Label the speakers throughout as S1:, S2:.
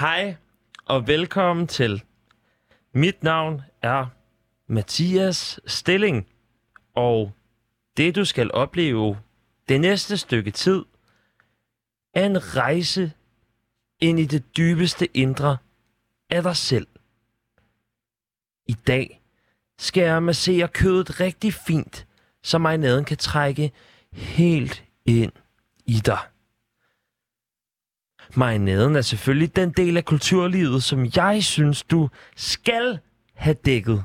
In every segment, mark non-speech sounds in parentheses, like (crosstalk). S1: Hej og velkommen til. Mit navn er Mathias Stilling, og det du skal opleve det næste stykke tid er en rejse ind i det dybeste indre af dig selv. I dag skal jeg massere kødet rigtig fint, så marinaden kan trække helt ind i dig. Marinaden er selvfølgelig den del af kulturlivet, som jeg synes, du skal have dækket.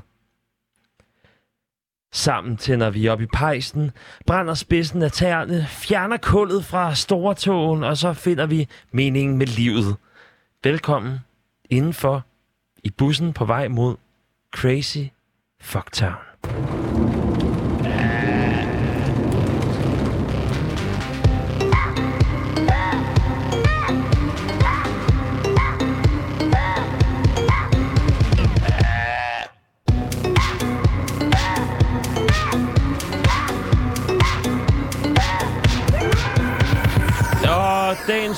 S1: Sammen tænder vi op i pejsen, brænder spidsen af tæerne, fjerner kullet fra stortåen, og så finder vi meningen med livet. Velkommen indenfor i bussen på vej mod Crazy Fucktown.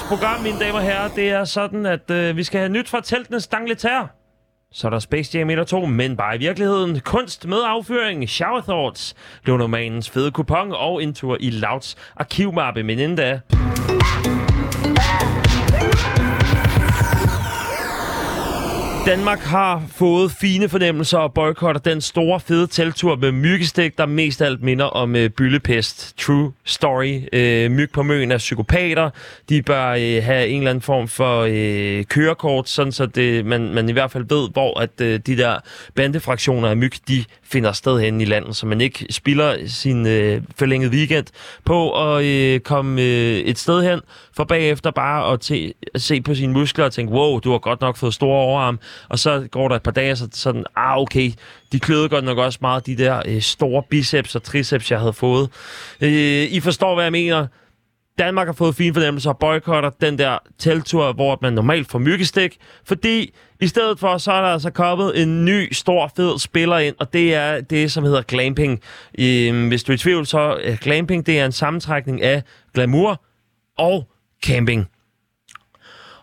S1: aftens program, mine damer og herrer. Det er sådan, at øh, vi skal have nyt fra teltenes dangletær. Så er der Space Jam 1 og 2, men bare i virkeligheden. Kunst med afføring, shower thoughts, Lunomanens fede kupon og en tur i Louds arkivmappe. Men inden da... Danmark har fået fine fornemmelser og boykotter den store fede teltur med myggestik, der mest af alt minder om øh, byllepest. True story. Øh, myg på møen er psykopater. De bør øh, have en eller anden form for øh, kørekort, sådan så det, man, man i hvert fald ved, hvor at øh, de der bandefraktioner af myg, de finder sted hen i landet, så man ikke spilder sin øh, forlængede weekend på at øh, komme øh, et sted hen, for bagefter bare at, te- at se på sine muskler og tænke, wow, du har godt nok fået store overarm, og så går der et par dage, og så sådan, ah okay, de kløede godt nok også meget de der øh, store biceps og triceps, jeg havde fået. Øh, I forstår, hvad jeg mener. Danmark har fået fine fornemmelser og boykotter den der teltur, hvor man normalt får myggestik, fordi i stedet for, så er der altså kommet en ny, stor, fed spiller ind, og det er det, som hedder glamping. Øhm, hvis du er i tvivl, så er øh, glamping det er en sammentrækning af glamour og camping.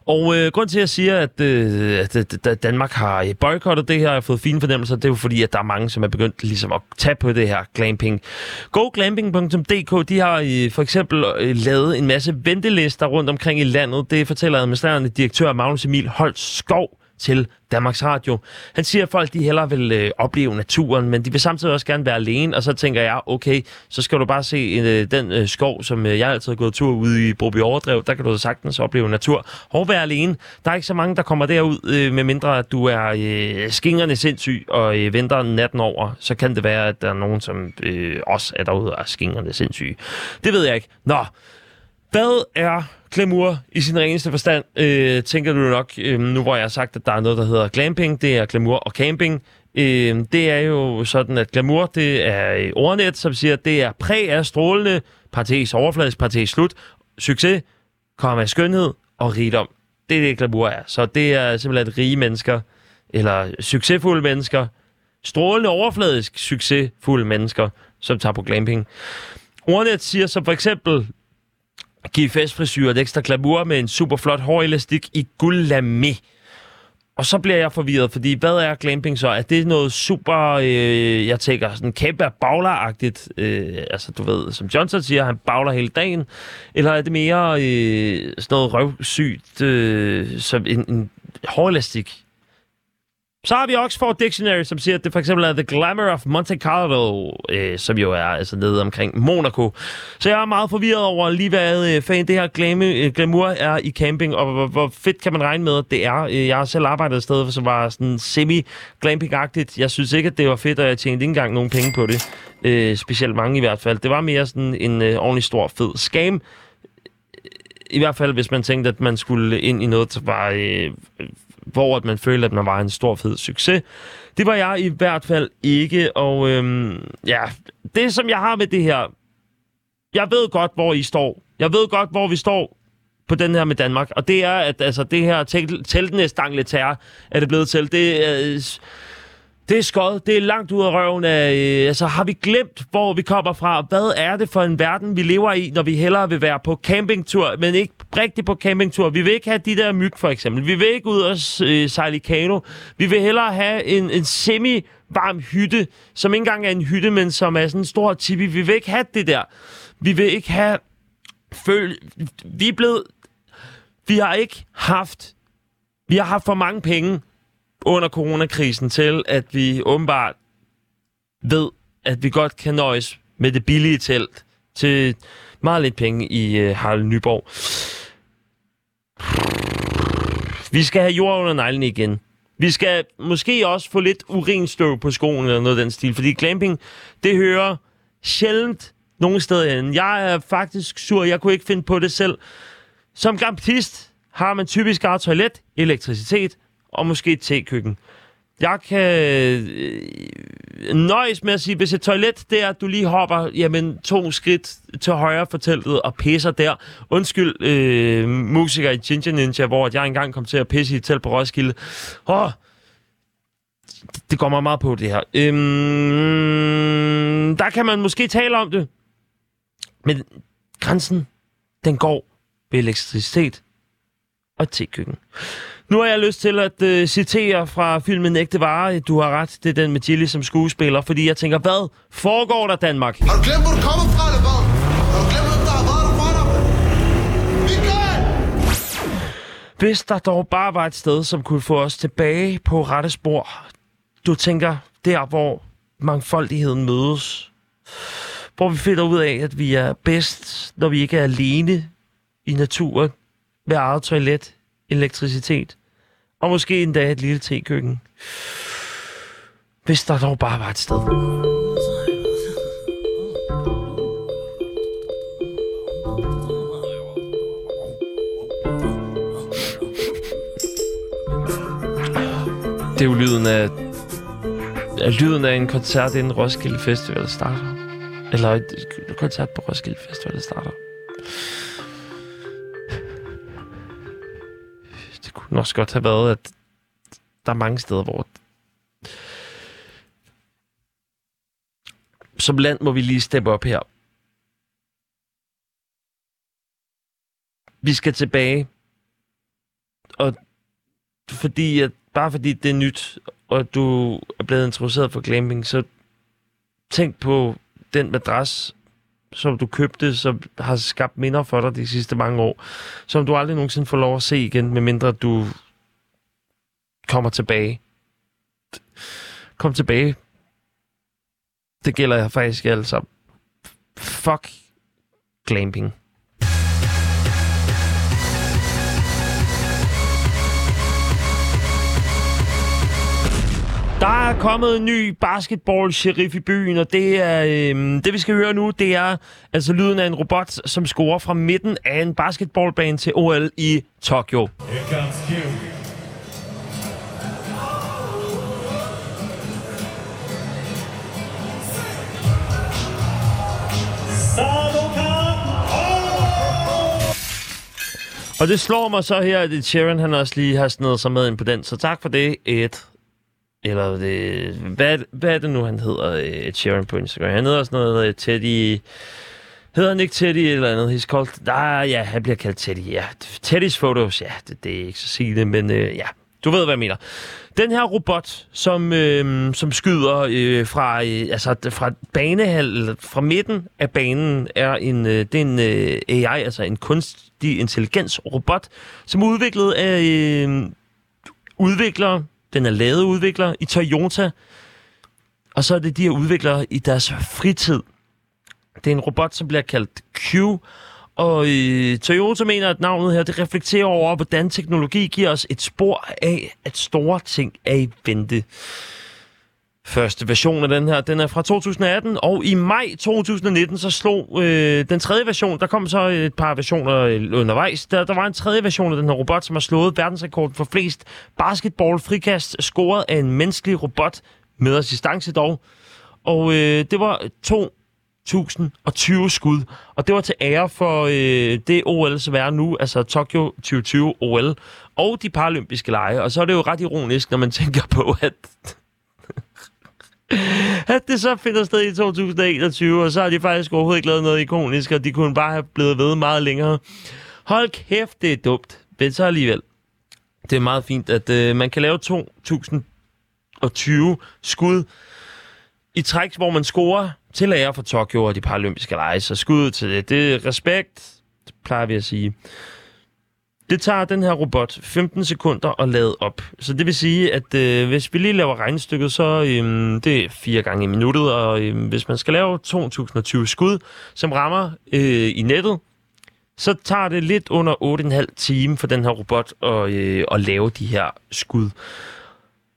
S1: Og øh, grund til, at jeg siger, at, øh, at Danmark har øh, boykottet det her og fået fine fornemmelser, det er jo fordi, at der er mange, som er begyndt ligesom at tage på det her glamping. GoGlamping.dk, de har øh, for eksempel øh, lavet en masse ventelister rundt omkring i landet. Det fortæller administrerende direktør Magnus Emil Holt Skov til Danmarks Radio. Han siger, at folk de hellere vil øh, opleve naturen, men de vil samtidig også gerne være alene, og så tænker jeg, okay, så skal du bare se øh, den øh, skov, som øh, jeg altid har gået tur ude i Broby Overdrev, der kan du sagtens opleve natur. Og være alene, der er ikke så mange, der kommer derud, øh, mindre at du er øh, skingerne sindssyg og øh, venter natten over, så kan det være, at der er nogen, som øh, også er derude og er skingerne sindssyg. Det ved jeg ikke. Nå, hvad er glamour i sin reneste forstand, øh, tænker du nok, øh, nu hvor jeg har sagt, at der er noget, der hedder glamping, det er glamour og camping. Øh, det er jo sådan, at glamour, det er ordnet, som siger, at det er præg af strålende, parentes overfladisk, parentes slut, succes, af skønhed og rigdom. Det er det, glamour er. Så det er simpelthen rige mennesker, eller succesfulde mennesker, strålende overfladisk succesfulde mennesker, som tager på glamping. Ordnet siger så for eksempel GFS frisyr, et ekstra glamour med en super flot hårelastik i guldlamé. Og så bliver jeg forvirret, fordi hvad er glamping så? Er det noget super, øh, jeg tænker, sådan kæmpe bagler Øh, altså, du ved, som Johnson siger, han bagler hele dagen. Eller er det mere øh, sådan noget røvsygt, øh, som en, en hårelastik? Så har vi Oxford Dictionary, som siger, at det for eksempel er The Glamour of Monte Carlo, øh, som jo er altså nede omkring Monaco. Så jeg er meget forvirret over lige hvad øh, fan det her glamour, øh, glamour er i camping, og hvor, hvor fedt kan man regne med, at det er. Øh, jeg har selv arbejdet et sted, som var sådan semi-glamping-agtigt. Jeg synes ikke, at det var fedt, og jeg tjente ikke engang nogen penge på det. Øh, specielt mange i hvert fald. Det var mere sådan en øh, ordentlig stor, fed scam. Øh, I hvert fald, hvis man tænkte, at man skulle ind i noget, der var... Øh, hvor at man følte, at man var en stor, fed succes. Det var jeg i hvert fald ikke, og øhm, ja, det som jeg har med det her, jeg ved godt, hvor I står. Jeg ved godt, hvor vi står på den her med Danmark, og det er, at altså, det her teltende stangletær er det blevet til. Det, øh, det er skod, det er langt ud af røven af, øh, altså har vi glemt, hvor vi kommer fra? Hvad er det for en verden, vi lever i, når vi hellere vil være på campingtur, men ikke rigtig på campingtur? Vi vil ikke have de der myg, for eksempel. Vi vil ikke ud og øh, sejle i kano. Vi vil hellere have en, en semi varm hytte, som ikke engang er en hytte, men som er sådan en stor tipi. Vi vil ikke have det der. Vi vil ikke have... Føl... Vi er blevet... Vi har ikke haft... Vi har haft for mange penge under coronakrisen til, at vi åbenbart ved, at vi godt kan nøjes med det billige telt til meget lidt penge i øh, Harald Nyborg. Vi skal have jord under neglen igen. Vi skal måske også få lidt urinstøv på skoene eller noget af den stil, fordi glamping, det hører sjældent nogen steder hen. Jeg er faktisk sur, jeg kunne ikke finde på det selv. Som gampist har man typisk eget toilet, elektricitet, og måske et tekøkken. Jeg kan øh, nøjes med at sige, hvis et toilet der, du lige hopper jamen, to skridt til højre for teltet og pisser der. Undskyld, øh, musiker i Ginger Ninja, hvor jeg engang kom til at pisse i et telt på Roskilde. Åh, det går mig meget på, det her. Øhm, der kan man måske tale om det. Men grænsen, den går ved elektricitet og til tekøkken. køkken nu har jeg lyst til at øh, citere fra filmen Ægte Vare. Du har ret, det er den med Jilly som skuespiller, fordi jeg tænker, hvad foregår der Danmark? Har du glemt, hvor du kommer fra, eller hvad? Har du glemt, hvem der er været der for dig? Michael! Hvis der dog bare var et sted, som kunne få os tilbage på rette spor. Du tænker, der hvor mangfoldigheden mødes. Hvor vi finder ud af, at vi er bedst, når vi ikke er alene i naturen ved eget toilet elektricitet, og måske endda et lille tekøkken. Hvis der dog bare var et sted. Det er jo lyden af, Ja, lyden af en koncert inden Roskilde Festival starter. Eller et koncert på Roskilde Festival starter. kunne også godt have været, at der er mange steder, hvor... Som land må vi lige steppe op her. Vi skal tilbage. Og fordi at, bare fordi det er nyt, og du er blevet introduceret for glamping, så tænk på den madras, som du købte, som har skabt minder for dig de sidste mange år, som du aldrig nogensinde får lov at se igen, medmindre du kommer tilbage. Kom tilbage. Det gælder jeg faktisk altså. Fuck glamping. Der er kommet en ny basketball-sheriff i byen, og det er øh, det, vi skal høre nu, det er altså lyden af en robot, som scorer fra midten af en basketballbane til OL i Tokyo. Og det slår mig så her, at Sharon han også lige har snedet sig med ind på den, så tak for det, et eller øh, det, hvad, hvad er det nu, han hedder, øh, Ed Sheeran på Instagram? Han hedder også noget øh, Teddy... Hedder han ikke Teddy eller andet? He's called... Ah, ja, han bliver kaldt Teddy, ja. Teddys Photos, ja, det, det er ikke så sigende, men øh, ja, du ved, hvad jeg mener. Den her robot, som, øh, som skyder øh, fra, øh, altså, fra banehal, eller fra midten af banen, er en, øh, det er en øh, AI, altså en kunstig intelligens robot, som er udviklet af øh, udviklere den er lavet udvikler i Toyota. Og så er det de her udviklere i deres fritid. Det er en robot, som bliver kaldt Q. Og øh, Toyota mener, at navnet her det reflekterer over, hvordan teknologi giver os et spor af, at store ting er i vente første version af den her. Den er fra 2018, og i maj 2019, så slog øh, den tredje version, der kom så et par versioner øh, undervejs, der, der var en tredje version af den her robot, som har slået verdensrekorden for flest basketball-frikast, scoret af en menneskelig robot med assistance dog. Og øh, det var 2.020 skud, og det var til ære for øh, det OL, som er nu, altså Tokyo 2020 OL, og de paralympiske lege. Og så er det jo ret ironisk, når man tænker på, at at det så finder sted i 2021, og så har de faktisk overhovedet ikke lavet noget ikonisk, og de kunne bare have blevet ved meget længere. Hold kæft, det er dumt, men så alligevel. Det er meget fint, at øh, man kan lave 2020 skud i træk, hvor man scorer til ære for Tokyo og de paralympiske lege. Så skud til det. Det er respekt, det plejer vi at sige. Det tager den her robot 15 sekunder at lade op. Så det vil sige, at øh, hvis vi lige laver regnestykket, så øh, det er fire gange i minuttet, og øh, hvis man skal lave 2020 skud, som rammer øh, i nettet, så tager det lidt under 8,5 time for den her robot at, øh, at lave de her skud.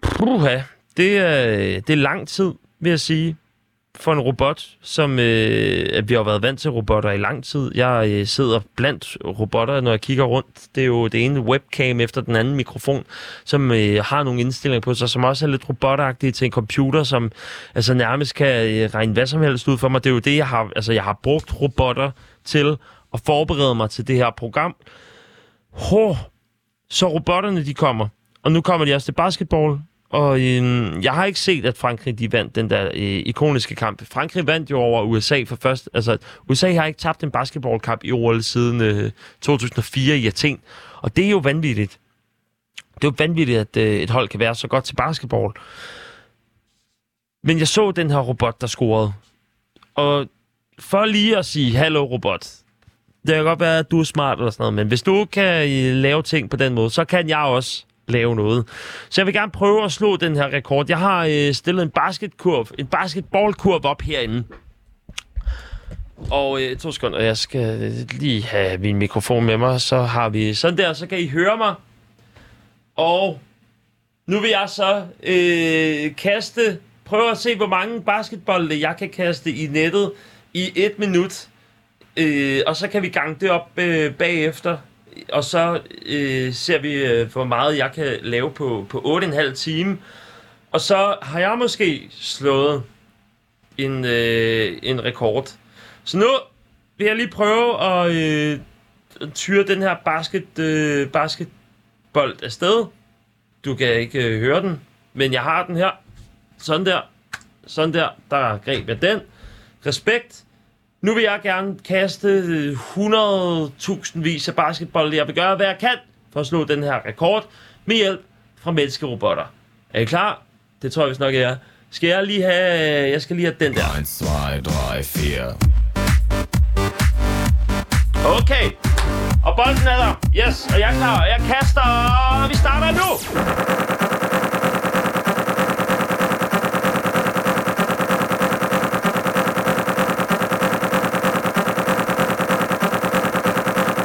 S1: Puha, det er, øh, det er lang tid, vil jeg sige for en robot, som øh, vi har været vant til robotter i lang tid. Jeg øh, sidder blandt robotter, når jeg kigger rundt. Det er jo det ene webcam efter den anden mikrofon, som øh, har nogle indstillinger på sig, som også er lidt robotagtige til en computer, som altså, nærmest kan øh, regne hvad som helst ud for mig. Det er jo det, jeg har, altså, jeg har brugt robotter til at forberede mig til det her program. Hå, så robotterne de kommer. Og nu kommer de også til basketball, og øh, jeg har ikke set, at Frankrig de vandt den der øh, ikoniske kamp. Frankrig vandt jo over USA for først. Altså, USA har ikke tabt en basketballkamp i OL siden øh, 2004 i Athen. Og det er jo vanvittigt. Det er jo vanvittigt, at øh, et hold kan være så godt til basketball. Men jeg så den her robot, der scorede. Og for lige at sige, hallo robot, det kan godt være, at du er smart eller sådan noget, men hvis du kan øh, lave ting på den måde, så kan jeg også lave noget. Så jeg vil gerne prøve at slå den her rekord. Jeg har øh, stillet en basketkurv, en basketballkurv op herinde. Og øh, to sekunder, jeg skal lige have min mikrofon med mig. Så har vi sådan der, så kan I høre mig. Og nu vil jeg så øh, kaste, prøve at se, hvor mange basketbolde jeg kan kaste i nettet i et minut. Øh, og så kan vi gange det op øh, bagefter og så øh, ser vi, øh, hvor meget jeg kan lave på, på 8,5 time. Og så har jeg måske slået en, øh, en rekord. Så nu vil jeg lige prøve at øh, tyre den her basket, øh, basketbold afsted. Du kan ikke øh, høre den, men jeg har den her. Sådan der. Sådan der. Der greb jeg den. Respekt. Nu vil jeg gerne kaste 100.000 vis af basketball. Jeg vil gøre, hvad jeg kan for at slå den her rekord med hjælp fra menneskerobotter. Er I klar? Det tror jeg vist nok, jeg er. Skal jeg lige have... Jeg skal lige have den der. 1, 2, 3, 4. Okay. Og bolden er der. Yes, og jeg er klar. Jeg kaster, og vi starter nu.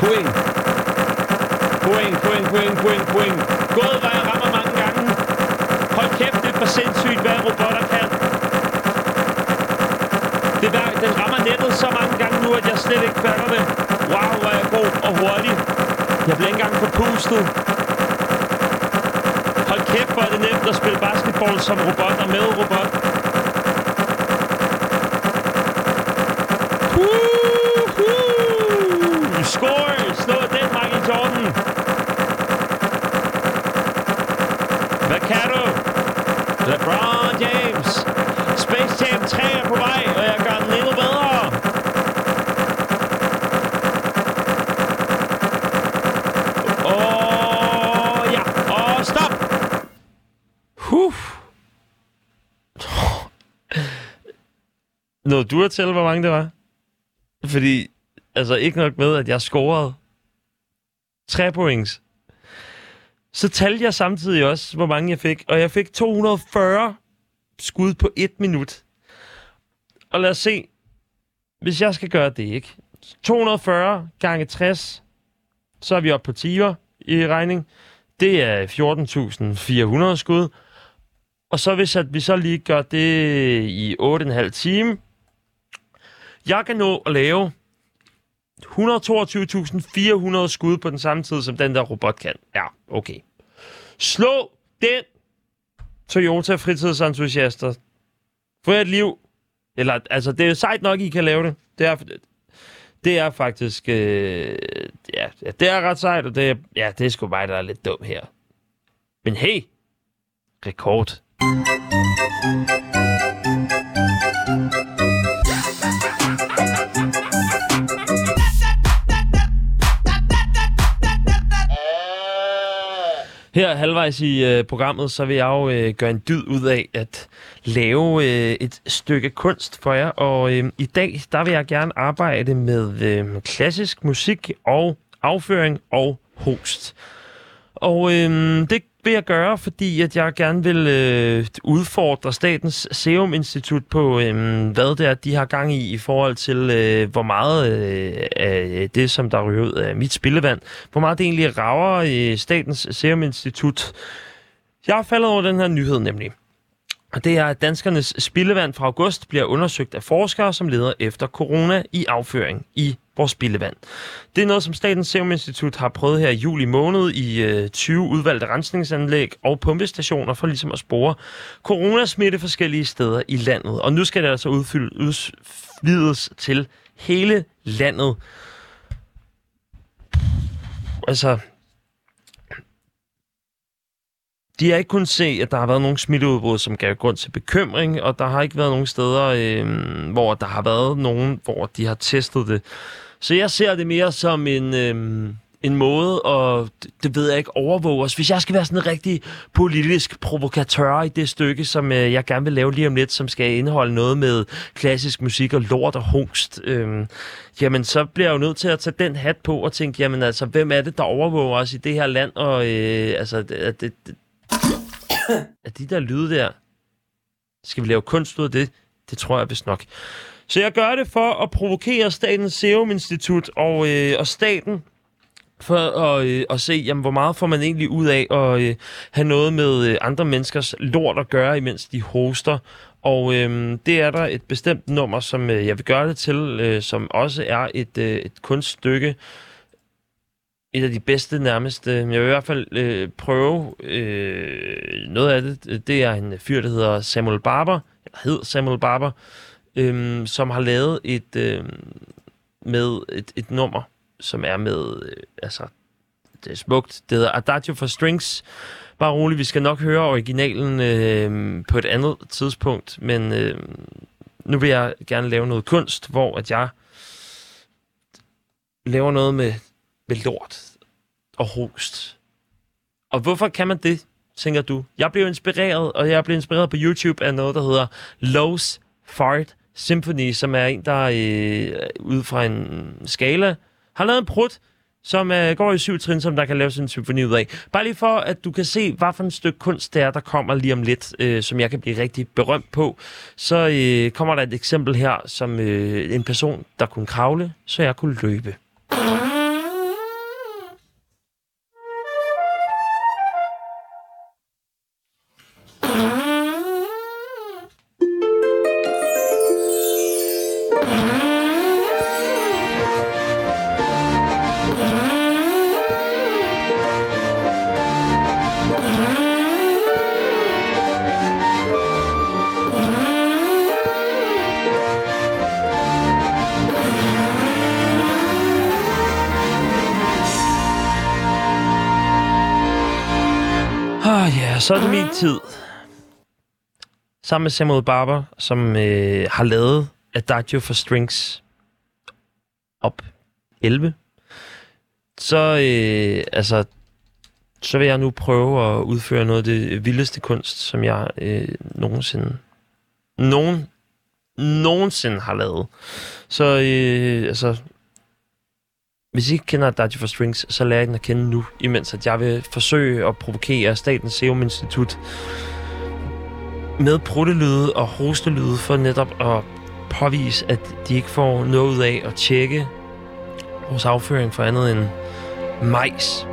S1: Queen. Queen, Queen, Queen, Queen, Queen. Gået vej rammer mange gange. Hold kæft, det er for sindssygt, hvad robotter kan. Det der, den rammer nettet så mange gange nu, at jeg slet ikke fatter det. Wow, hvor er jeg god og hurtig. Jeg bliver ikke engang forpustet. Hold kæft, hvor er det nemt at spille basketball som robot og med robot. du tælle, hvor mange det var? Fordi, altså ikke nok med, at jeg scorede tre points. Så talte jeg samtidig også, hvor mange jeg fik. Og jeg fik 240 skud på et minut. Og lad os se, hvis jeg skal gøre det, ikke? 240 gange 60, så er vi oppe på timer i regning. Det er 14.400 skud. Og så hvis at vi så lige gør det i 8,5 time, jeg kan nå at lave 122.400 skud på den samme tid, som den der robot kan. Ja, okay. Slå den Toyota fritidsentusiaster. Få et liv. Eller, altså, det er jo sejt nok, I kan lave det. Det er, det er faktisk... Øh, ja, det er ret sejt, og det er, ja, det er sgu mig, der er lidt dum her. Men hey, rekord. Her halvvejs i øh, programmet, så vil jeg jo øh, gøre en dyd ud af at lave øh, et stykke kunst for jer. Og øh, i dag, der vil jeg gerne arbejde med øh, klassisk musik og afføring og host. Og øh, det vil jeg gøre, fordi at jeg gerne vil øh, udfordre Statens Serum Institut på, øh, hvad det er, de har gang i i forhold til, øh, hvor meget øh, det, som der ryger ud af mit spillevand, hvor meget det egentlig rager i Statens Serum Institut. Jeg har faldet over den her nyhed nemlig. Og det er, at danskernes spildevand fra august bliver undersøgt af forskere, som leder efter corona i afføring i vores spildevand. Det er noget, som Statens Serum Institut har prøvet her i juli måned i øh, 20 udvalgte rensningsanlæg og pumpestationer for ligesom at spore coronasmitte forskellige steder i landet. Og nu skal det altså udfyldes, udvides til hele landet. Altså, De har ikke kun se, at der har været nogle smitteudbrud, som gav grund til bekymring, og der har ikke været nogen steder, øh, hvor der har været nogen, hvor de har testet det. Så jeg ser det mere som en... Øh, en måde og det ved jeg ikke, overvåge os. Hvis jeg skal være sådan en rigtig politisk provokatør i det stykke, som øh, jeg gerne vil lave lige om lidt, som skal indeholde noget med klassisk musik og lort og hungst, øh, jamen så bliver jeg jo nødt til at tage den hat på og tænke, jamen altså, hvem er det, der overvåger os i det her land? Og øh, altså, det, det, (coughs) at de der lyde der, skal vi lave kunst ud af det? Det tror jeg vist nok. Så jeg gør det for at provokere Statens Serum Institut og, øh, og staten, for at, øh, at se, jamen, hvor meget får man egentlig ud af at øh, have noget med øh, andre menneskers lort at gøre, imens de hoster. Og øh, det er der et bestemt nummer, som øh, jeg vil gøre det til, øh, som også er et, øh, et kunststykke, et af de bedste nærmest. Jeg vil i hvert fald øh, prøve øh, noget af det. Det er en fyr, der hedder Samuel Barber, eller hed Samuel Barber, øh, som har lavet et øh, med et, et nummer, som er med, øh, altså, det er smukt. Det hedder Adagio for Strings. Bare roligt, vi skal nok høre originalen øh, på et andet tidspunkt, men øh, nu vil jeg gerne lave noget kunst, hvor at jeg laver noget med med lort og host. Og hvorfor kan man det, tænker du? Jeg blev inspireret, og jeg blev inspireret på YouTube af noget, der hedder Lowe's Fart Symphony, som er en, der øh, ud fra en skala har lavet en prut, som øh, går i syv trin, som der kan lave sin symfoni ud af. Bare lige for, at du kan se, hvad for en stykke kunst det er, der kommer lige om lidt, øh, som jeg kan blive rigtig berømt på. Så øh, kommer der et eksempel her, som øh, en person, der kunne kravle, så jeg kunne løbe. så er det min tid. Sammen med Samuel Barber, som øh, har lavet Adagio for Strings op 11. Så, øh, altså, så vil jeg nu prøve at udføre noget af det vildeste kunst, som jeg øh, nogensinde, nogen, nogensinde har lavet. Så øh, altså, hvis I ikke kender Adachi for Strings, så lærer I den at kende nu, imens at jeg vil forsøge at provokere Statens Serum Institut med pruttelyde og hostelyde for netop at påvise, at de ikke får noget ud af at tjekke vores afføring for andet end majs.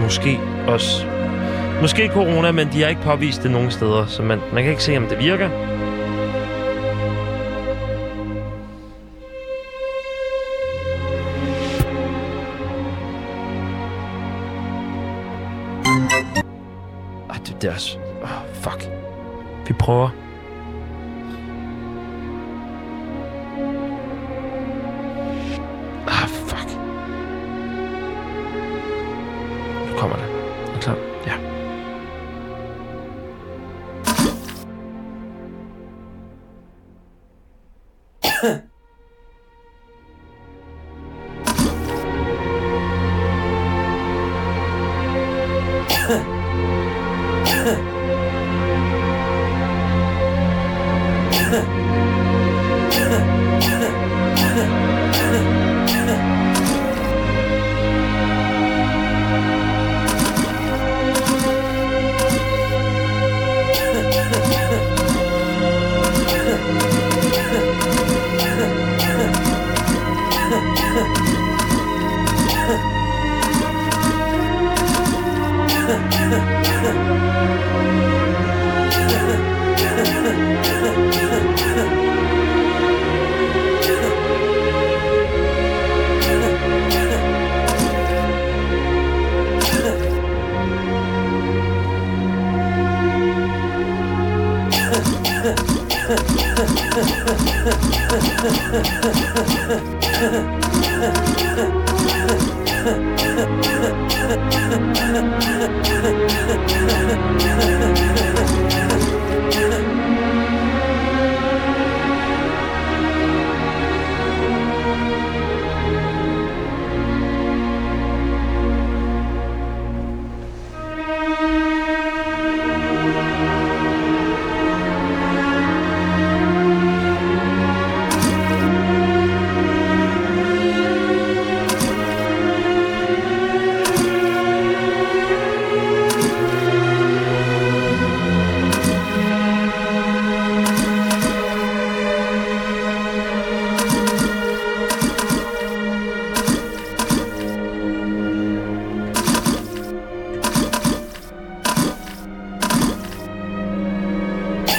S1: Måske også. Måske corona, men de har ikke påvist det nogen steder, så man, man kan ikke se, om det virker. det oh, fuck. Vi prøver.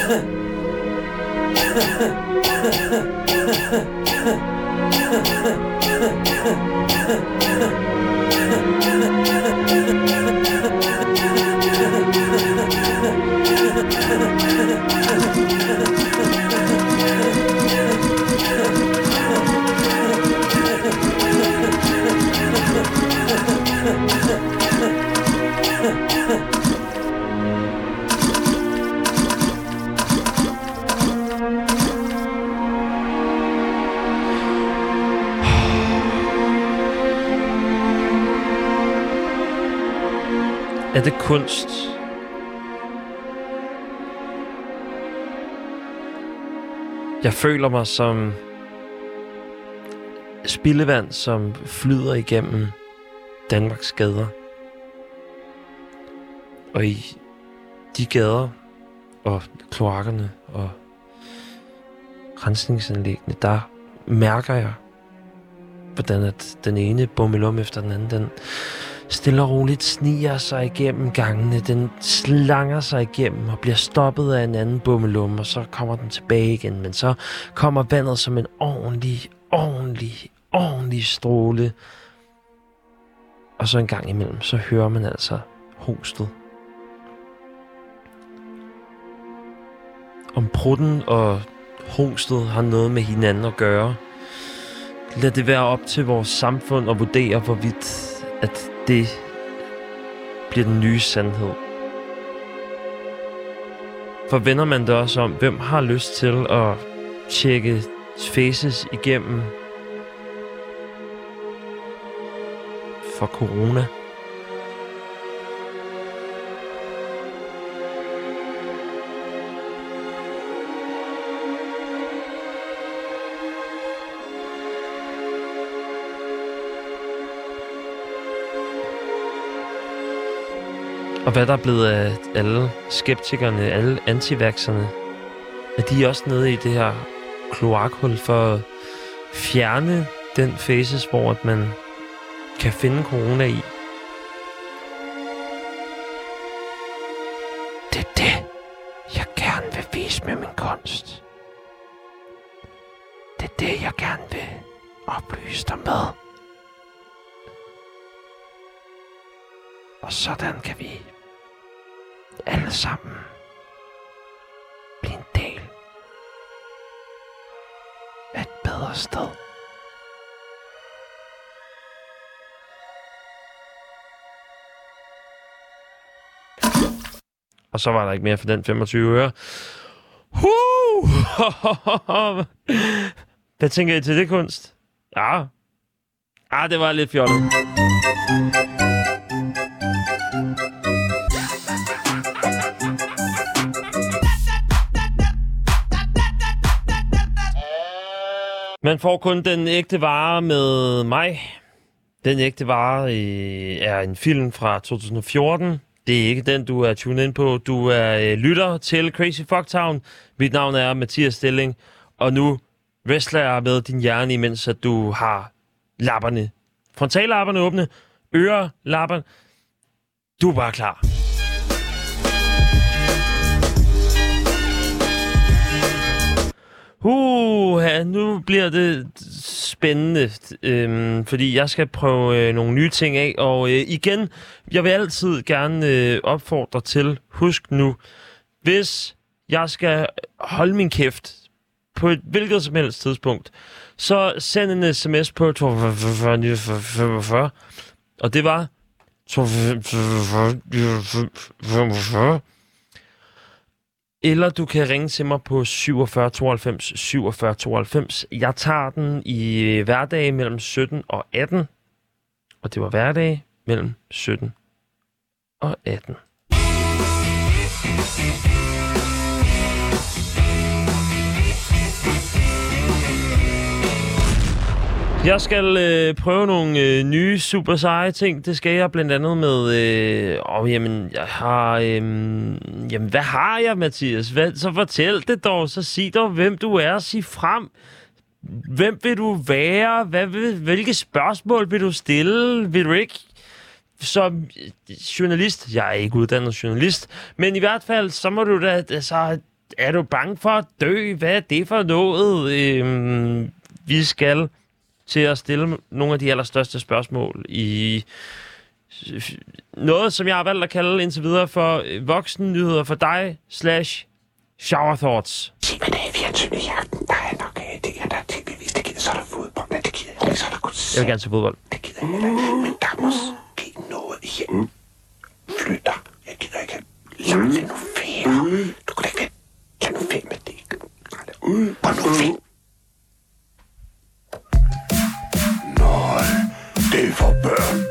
S1: Ha ha ha. Er det kunst? Jeg føler mig som spildevand, som flyder igennem Danmarks gader. Og i de gader og kloakkerne og rensningsanlæggene, der mærker jeg, hvordan at den ene bummelum efter den anden, den stille og roligt sniger sig igennem gangene. Den slanger sig igennem og bliver stoppet af en anden bummelum, og så kommer den tilbage igen. Men så kommer vandet som en ordentlig, ordentlig, ordentlig stråle. Og så en gang imellem, så hører man altså hostet. Om prutten og hostet har noget med hinanden at gøre, lad det være op til vores samfund at vurdere, hvorvidt at det bliver den nye sandhed. For vender man det også om, hvem har lyst til at tjekke faces igennem for corona? Og hvad der er blevet af alle skeptikerne, alle antivakserne, at de også nede i det her kloakhul for at fjerne den faces, hvor man kan finde corona i. Det er det, jeg gerne vil vise med min kunst. Det er det, jeg gerne vil oplyse dig med. Og sådan kan vi alle sammen blive en del af et bedre sted. Og så var der ikke mere for den 25 øre. Huh! (laughs) Hvad tænker I til det kunst? Ja. Ah, det var lidt fjollet. Man får kun den ægte vare med mig. Den ægte vare øh, er en film fra 2014. Det er ikke den, du er tunet ind på. Du er øh, lytter til Crazy Fucktown. Mit navn er Mathias Stilling. Og nu wrestler jeg med din hjerne, imens at du har lapperne. Frontallapperne åbne. Ørelapperne. Du er bare klar. Uh, ja, nu bliver det spændende, øhm, fordi jeg skal prøve øh, nogle nye ting af. Og øh, igen, jeg vil altid gerne øh, opfordre til, husk nu, hvis jeg skal holde min kæft på et hvilket som helst tidspunkt, så send en sms på 45, og det var 45, eller du kan ringe til mig på 47 92 47 92. Jeg tager den i øh, hverdage mellem 17 og 18. Og det var hverdage mellem 17 og 18. Jeg skal øh, prøve nogle øh, nye super seje ting. Det skal jeg blandt andet med... Øh, åh, jamen, jeg har... Øh, jamen, hvad har jeg, Mathias? Hvad, så fortæl det dog. Så sig dog, hvem du er. Sig frem. Hvem vil du være? Hvad vil, hvilke spørgsmål vil du stille? Vil du ikke som øh, journalist, jeg er ikke uddannet journalist, men i hvert fald, så må du da, altså, er du bange for at dø? Hvad er det for noget? Øh, vi skal til at stille nogle af de allerstørste spørgsmål i noget, som jeg har valgt at kalde indtil videre for øh, voksen nyheder for dig, slash shower thoughts.
S2: Sig mig i fjernsynet Der er nok øh, der tv-vis. Det gider så der fodbold, men det gider jeg ikke. Så der kun Jeg
S1: vil gerne se
S2: fodbold. Det gider jeg ikke, Men der må noget hjemme. Flytter. Jeg gider ikke. Lad nu fære. Du kunne da ikke være. Lad nu fære med det. Lad nu fære. er for børn.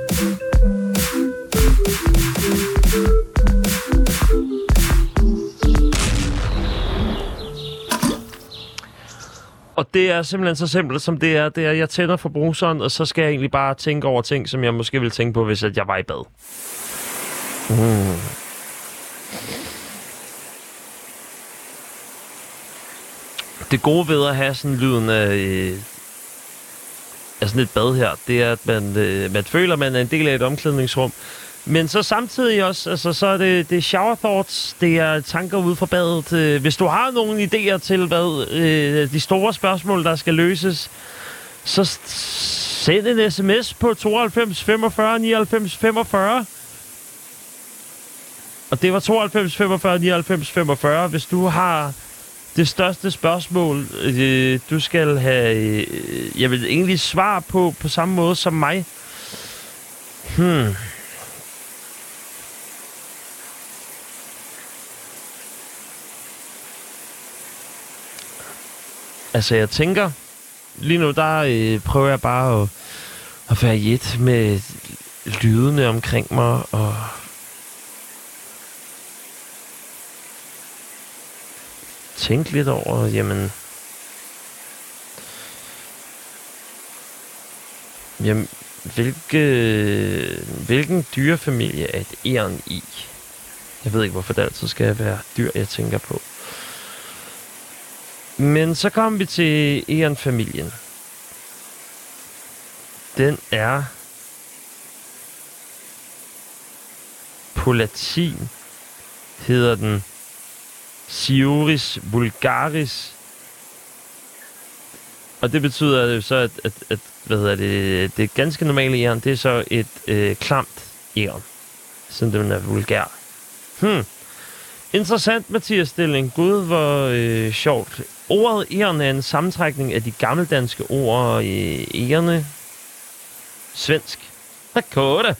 S1: Og det er simpelthen så simpelt, som det er. Det er, jeg tænder for bruseren, og så skal jeg egentlig bare tænke over ting, som jeg måske ville tænke på, hvis jeg var i bad. Mm. Det gode ved at have sådan lyden af øh, af sådan et bad her, det er, at man, øh, man føler, at man er en del af et omklædningsrum. Men så samtidig også, altså, så er det, det er shower thoughts, det er tanker ude fra badet. Øh, hvis du har nogle idéer til, hvad øh, de store spørgsmål, der skal løses, så send en sms på 92 45 99 45. Og det var 92 45 99 45. Hvis du har det største spørgsmål, øh, du skal have, øh, jeg vil egentlig svar på, på samme måde som mig. Hmm. Altså, jeg tænker, lige nu, der øh, prøver jeg bare at, at være jet med lydene omkring mig, og tænke lidt over, jamen... Jamen, hvilke, hvilken dyrefamilie er et æren i? Jeg ved ikke, hvorfor det altid skal være dyr, jeg tænker på. Men så kommer vi til æren-familien. Den er på latin hedder den Sioris vulgaris. Og det betyder jo så, at, at, at hvad hedder det, det ganske normale jern, det er så et øh, klamt jern. siden den er vulgær. Hmm. Interessant, Mathias Stilling. Gud, hvor øh, sjovt. Ordet æren er en sammentrækning af de gammeldanske ord øh, ærene. Svensk. Akkorde.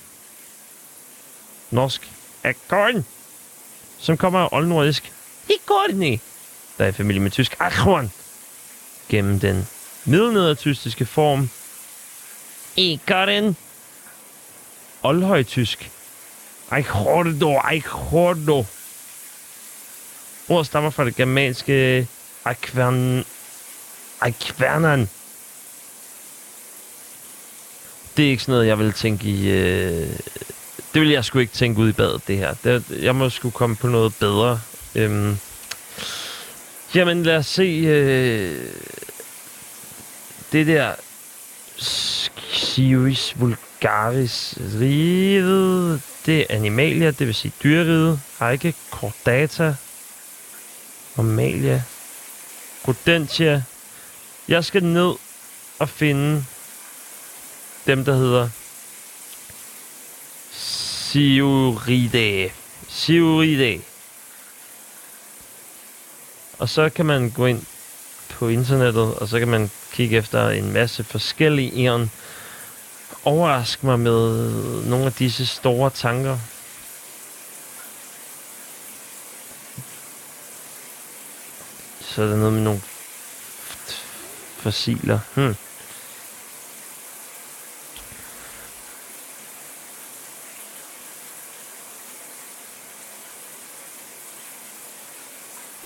S1: Norsk. Akkorde. Som kommer af oldnordisk i Courtney, der er i familie med tysk Achron, gennem den middelnedertystiske form i Courtney. Oldhøjtysk. Eichordo, Eichordo. Ordet stammer fra det germanske Akvern... Akvernan. Det er ikke sådan noget, jeg vil tænke i... Øh... Det vil jeg sgu ikke tænke ud i badet, det her. Det, jeg må sgu komme på noget bedre Øhm. Jamen, lad os se. Øh, det der Sciuris vulgaris riget, det er animalier, det vil sige dyreriget, række, chordata, normalia, Rodentia. Jeg skal ned og finde dem, der hedder Siuridae. Siuridae. Og så kan man gå ind på internettet, og så kan man kigge efter en masse forskellige æren. Overrask mig med nogle af disse store tanker. Så er der noget med nogle fossiler. Hmm.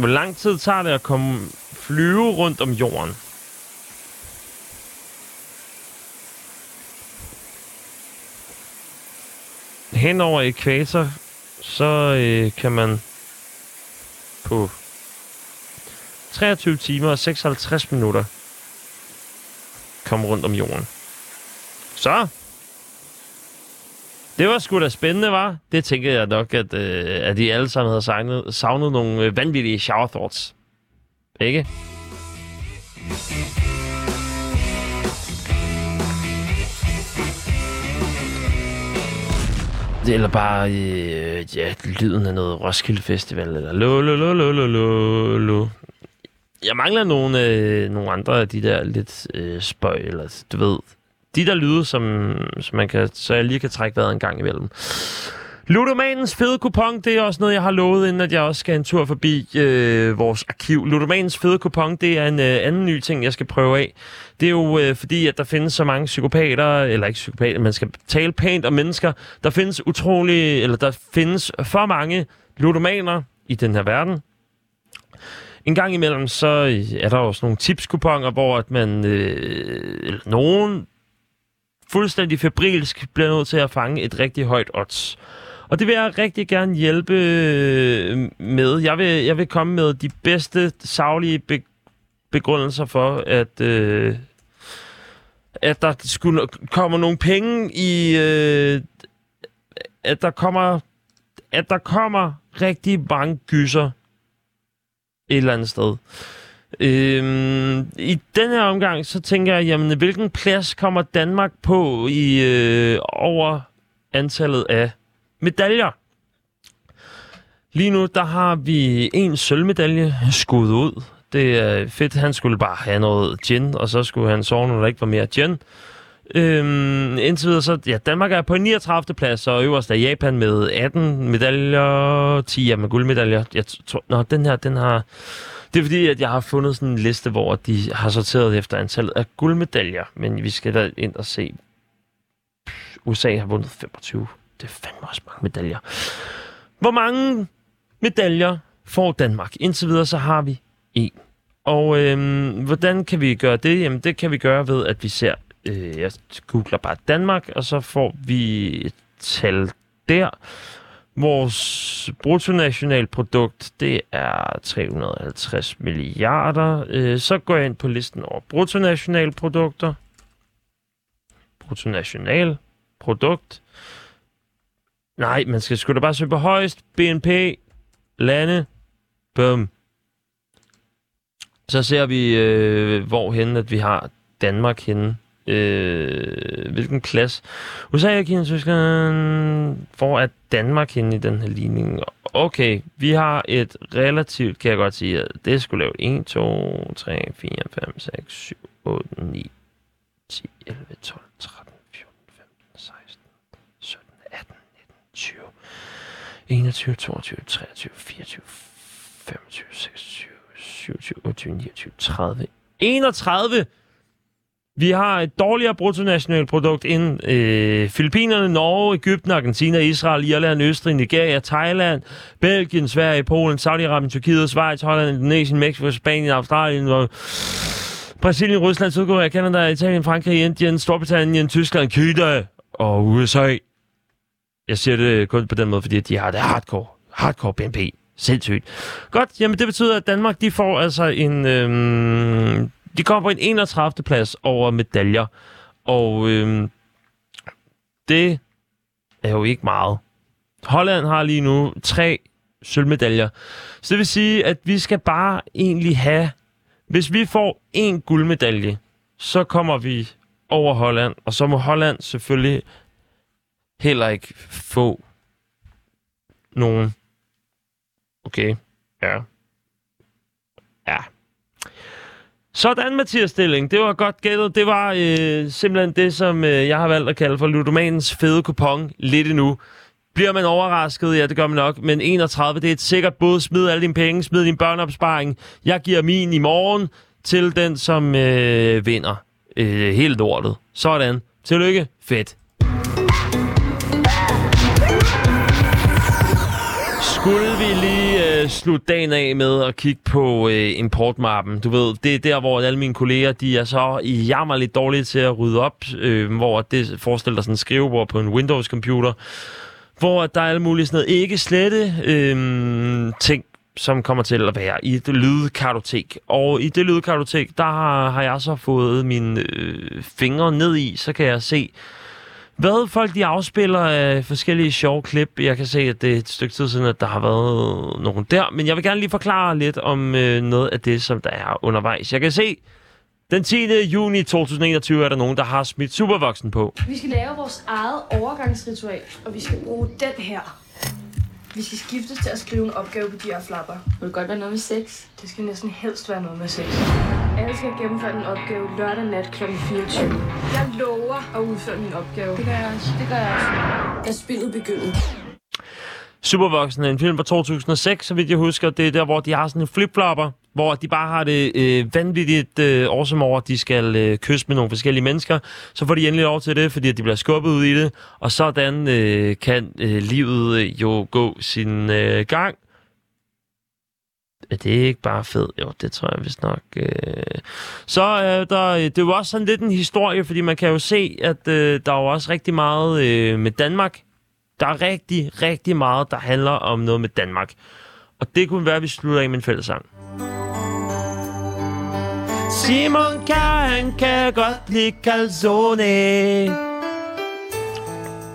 S1: Hvor lang tid tager det at komme flyve rundt om jorden? Hen over ekvator, så øh, kan man på 23 timer og 56 minutter komme rundt om jorden. Så det var sgu da spændende, var. Det tænker jeg nok, at, øh, at de alle sammen havde savnet, savnet nogle øh, vanvittige shower thoughts. Ikke? Det Eller bare, øh, ja, lyden af noget Roskilde Festival, eller lo, lo, lo, lo, lo, lo, lo. Jeg mangler nogle, øh, nogle andre af de der lidt øh, spøj, eller du ved, de der lyde, som, som man kan, så jeg lige kan trække vejret en gang imellem. Ludomanens fede kupon, det er også noget, jeg har lovet, inden at jeg også skal en tur forbi øh, vores arkiv. Ludomanens fede kupon, det er en øh, anden ny ting, jeg skal prøve af. Det er jo øh, fordi, at der findes så mange psykopater, eller ikke psykopater, man skal tale pænt om mennesker. Der findes utrolig, eller der findes for mange ludomaner i den her verden. En gang imellem, så er der også nogle tipskuponger, hvor at man, øh, nogen fuldstændig febrilsk bliver nødt til at fange et rigtig højt odds. Og det vil jeg rigtig gerne hjælpe øh, med. Jeg vil, jeg vil komme med de bedste savlige be- begrundelser for, at, øh, at der skulle kommer nogle penge i... Øh, at der kommer at der kommer rigtig mange gyser et eller andet sted. Øhm, I denne her omgang, så tænker jeg, jamen, hvilken plads kommer Danmark på i øh, over antallet af medaljer? Lige nu, der har vi en sølvmedalje skudt ud. Det er fedt. Han skulle bare have noget gin, og så skulle han sove, når der ikke var mere gin. Øhm, indtil videre, så ja, Danmark er på 39. plads, og øverst er Japan med 18 medaljer, 10 ja, med guldmedaljer. Jeg tror, nå, den her, den har det er fordi, at jeg har fundet sådan en liste, hvor de har sorteret efter antallet af guldmedaljer, men vi skal da ind og se. USA har vundet 25. Det er fandme også mange medaljer. Hvor mange medaljer får Danmark? Indtil videre så har vi en. Og øhm, hvordan kan vi gøre det? Jamen det kan vi gøre ved, at vi ser, øh, jeg googler bare Danmark, og så får vi et tal der. Vores bruttonationalprodukt, det er 350 milliarder. Øh, så går jeg ind på listen over bruttonationalprodukter. Bruttonational produkt. Nej, man skal sgu da bare søge på højst BNP, lande, bum. Så ser vi, øh, hvorhen at vi har Danmark henne. Øh, hvilken plads USA og Kina Tyskland for at Danmark hende i den her ligning. Okay, vi har et relativt, kan jeg godt sige, at det skulle lave 1, 2, 3, 4, 5, 6, 7, 8, 9, 10, 11, 12, 13, 14, 15, 16, 17, 18, 19, 20, 21, 22, 23, 24, 25, 26, 27, 28, 29, 30, 31 vi har et dårligere bruttonationalprodukt end øh, Filippinerne, Norge, Ægypten, Argentina, Israel, Irland, Østrig, Nigeria, Thailand, Belgien, Sverige, Polen, Saudi-Arabien, Tyrkiet, Schweiz, Holland, Indonesien, Mexico, Spanien, Australien, og Brasilien, Rusland, Sydkorea, Kanada, Italien, Frankrig, Indien, Storbritannien, Tyskland, Kina og USA. Jeg siger det kun på den måde, fordi de har det hardcore, hardcore BNP. Sindssygt. Godt, jamen det betyder, at Danmark de får altså en... Øh, de kommer på en 31. plads over medaljer, og øhm, det er jo ikke meget. Holland har lige nu tre sølvmedaljer. Så det vil sige, at vi skal bare egentlig have... Hvis vi får en guldmedalje, så kommer vi over Holland, og så må Holland selvfølgelig heller ikke få nogen. Okay, ja. Sådan, Mathias Stilling. Det var godt gættet. Det var øh, simpelthen det, som øh, jeg har valgt at kalde for ludomanens fede kupon lidt endnu. Bliver man overrasket? Ja, det gør man nok. Men 31, det er et sikkert bud. Smid alle dine penge, smid din børneopsparing. Jeg giver min i morgen til den, som øh, vinder øh, helt lortet. Sådan. Tillykke. Fedt. Skulle vi lige øh, slutte dagen af med at kigge på øh, importmappen? Du ved, det er der, hvor alle mine kolleger, de er så jammerligt dårlige til at rydde op, øh, hvor det forestiller dig sådan en skrivebord på en Windows-computer, hvor der er alle mulige sådan noget ikke slette øh, ting, som kommer til at være i et lydkartotek. Og i det lydkartotek, der har, har jeg så fået mine øh, fingre ned i, så kan jeg se hvad folk de afspiller af øh, forskellige sjove klip. Jeg kan se, at det er et stykke tid siden, at der har været nogen der. Men jeg vil gerne lige forklare lidt om øh, noget af det, som der er undervejs. Jeg kan se, den 10. juni 2021 er der nogen, der har smidt supervoksen på.
S3: Vi skal lave vores eget overgangsritual, og vi skal bruge den her. Vi skal skiftes til at skrive en opgave på de her flapper.
S4: Må det godt være noget med sex?
S3: Det skal næsten helst være noget med sex. Alle skal gennemføre en opgave lørdag nat kl. 24. Jeg lover at udføre min opgave.
S4: Det gør jeg også. Det gør jeg også.
S3: Da spillet begynder.
S1: Supervoksen er en film fra 2006, så vidt jeg husker. Det er der, hvor de har sådan en flipflopper, hvor de bare har det øh, vanvittigt øh, awesome over, at de skal øh, kysse med nogle forskellige mennesker. Så får de endelig lov til det, fordi de bliver skubbet ud i det. Og sådan øh, kan øh, livet øh, jo gå sin øh, gang. Er det ikke bare fedt? Jo, det tror jeg vist nok. Øh. Så øh, der, øh, det er jo også sådan lidt en historie, fordi man kan jo se, at øh, der er jo også rigtig meget øh, med Danmark der er rigtig, rigtig meget, der handler om noget med Danmark. Og det kunne være, at vi slutter af med en fællesang. Simon K. han kan godt lide calzone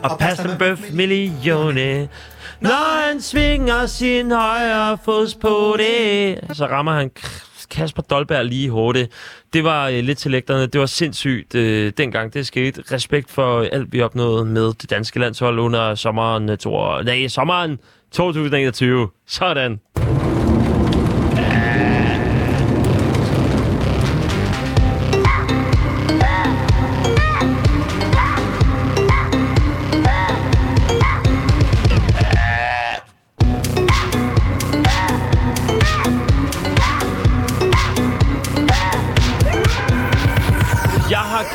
S1: Og pas med bøf millione Når han svinger sin højre fods på det Så rammer han Kasper Dolberg lige hårdt. Det var øh, lidt til lægterne. Det var sindssygt øh, dengang det skete. Respekt for alt, vi opnåede med det danske landshold under sommeren, øh, to, nej, sommeren 2021. Sådan.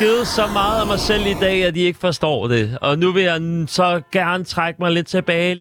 S1: kede så meget af mig selv i dag, at de ikke forstår det. Og nu vil jeg så gerne trække mig lidt tilbage.